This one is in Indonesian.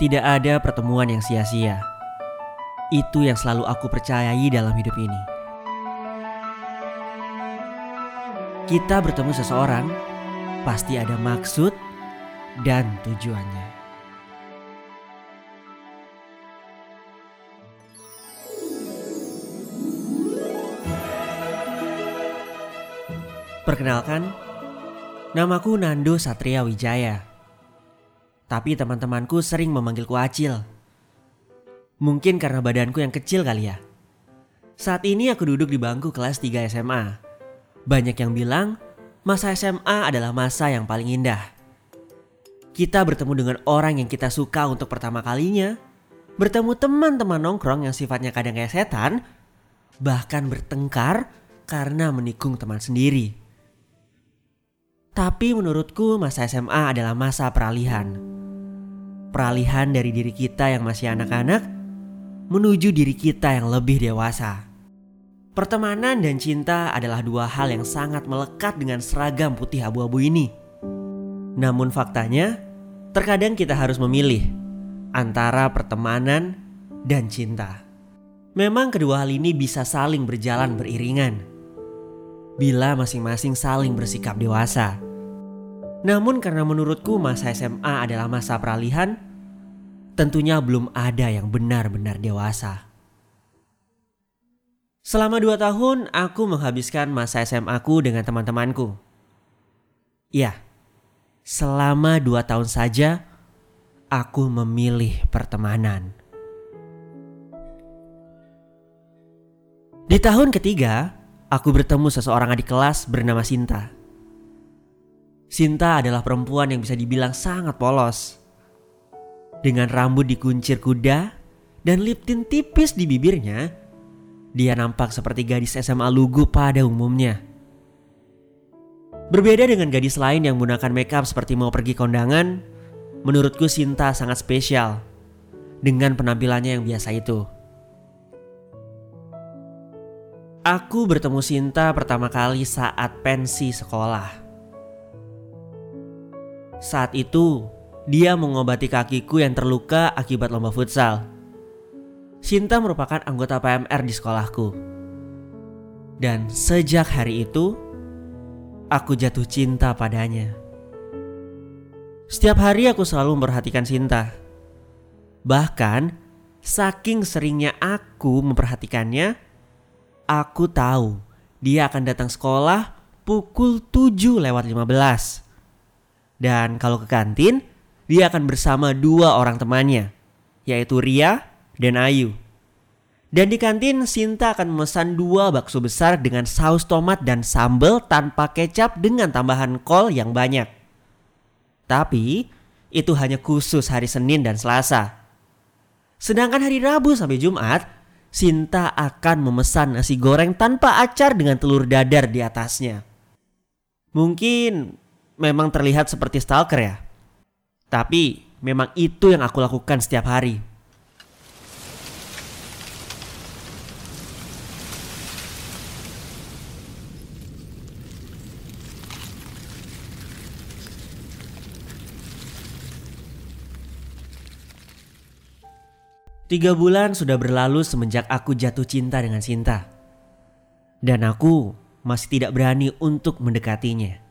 Tidak ada pertemuan yang sia-sia. Itu yang selalu aku percayai dalam hidup ini. Kita bertemu seseorang, pasti ada maksud dan tujuannya. Perkenalkan, namaku Nando Satria Wijaya. Tapi teman-temanku sering memanggilku Acil. Mungkin karena badanku yang kecil kali ya. Saat ini aku duduk di bangku kelas 3 SMA. Banyak yang bilang masa SMA adalah masa yang paling indah. Kita bertemu dengan orang yang kita suka untuk pertama kalinya. Bertemu teman-teman nongkrong yang sifatnya kadang kayak setan. Bahkan bertengkar karena menikung teman sendiri. Tapi menurutku masa SMA adalah masa peralihan peralihan dari diri kita yang masih anak-anak menuju diri kita yang lebih dewasa. Pertemanan dan cinta adalah dua hal yang sangat melekat dengan seragam putih abu-abu ini. Namun faktanya, terkadang kita harus memilih antara pertemanan dan cinta. Memang kedua hal ini bisa saling berjalan beriringan. Bila masing-masing saling bersikap dewasa. Namun karena menurutku masa SMA adalah masa peralihan, tentunya belum ada yang benar-benar dewasa. Selama dua tahun aku menghabiskan masa SMA ku dengan teman-temanku. Ya, selama dua tahun saja aku memilih pertemanan. Di tahun ketiga, aku bertemu seseorang adik kelas bernama Sinta. Sinta adalah perempuan yang bisa dibilang sangat polos. Dengan rambut dikuncir kuda dan lip tint tipis di bibirnya, dia nampak seperti gadis SMA lugu pada umumnya. Berbeda dengan gadis lain yang menggunakan makeup seperti mau pergi kondangan, menurutku Sinta sangat spesial dengan penampilannya yang biasa itu. Aku bertemu Sinta pertama kali saat pensi sekolah. Saat itu, dia mengobati kakiku yang terluka akibat lomba futsal. Sinta merupakan anggota PMR di sekolahku. Dan sejak hari itu, aku jatuh cinta padanya. Setiap hari aku selalu memperhatikan Sinta. Bahkan, saking seringnya aku memperhatikannya, aku tahu dia akan datang sekolah pukul 7 lewat 15. Dan kalau ke kantin, dia akan bersama dua orang temannya, yaitu Ria dan Ayu. Dan di kantin, Sinta akan memesan dua bakso besar dengan saus tomat dan sambal tanpa kecap dengan tambahan kol yang banyak. Tapi, itu hanya khusus hari Senin dan Selasa. Sedangkan hari Rabu sampai Jumat, Sinta akan memesan nasi goreng tanpa acar dengan telur dadar di atasnya. Mungkin memang terlihat seperti stalker ya. Tapi memang itu yang aku lakukan setiap hari. Tiga bulan sudah berlalu semenjak aku jatuh cinta dengan Sinta. Dan aku masih tidak berani untuk mendekatinya.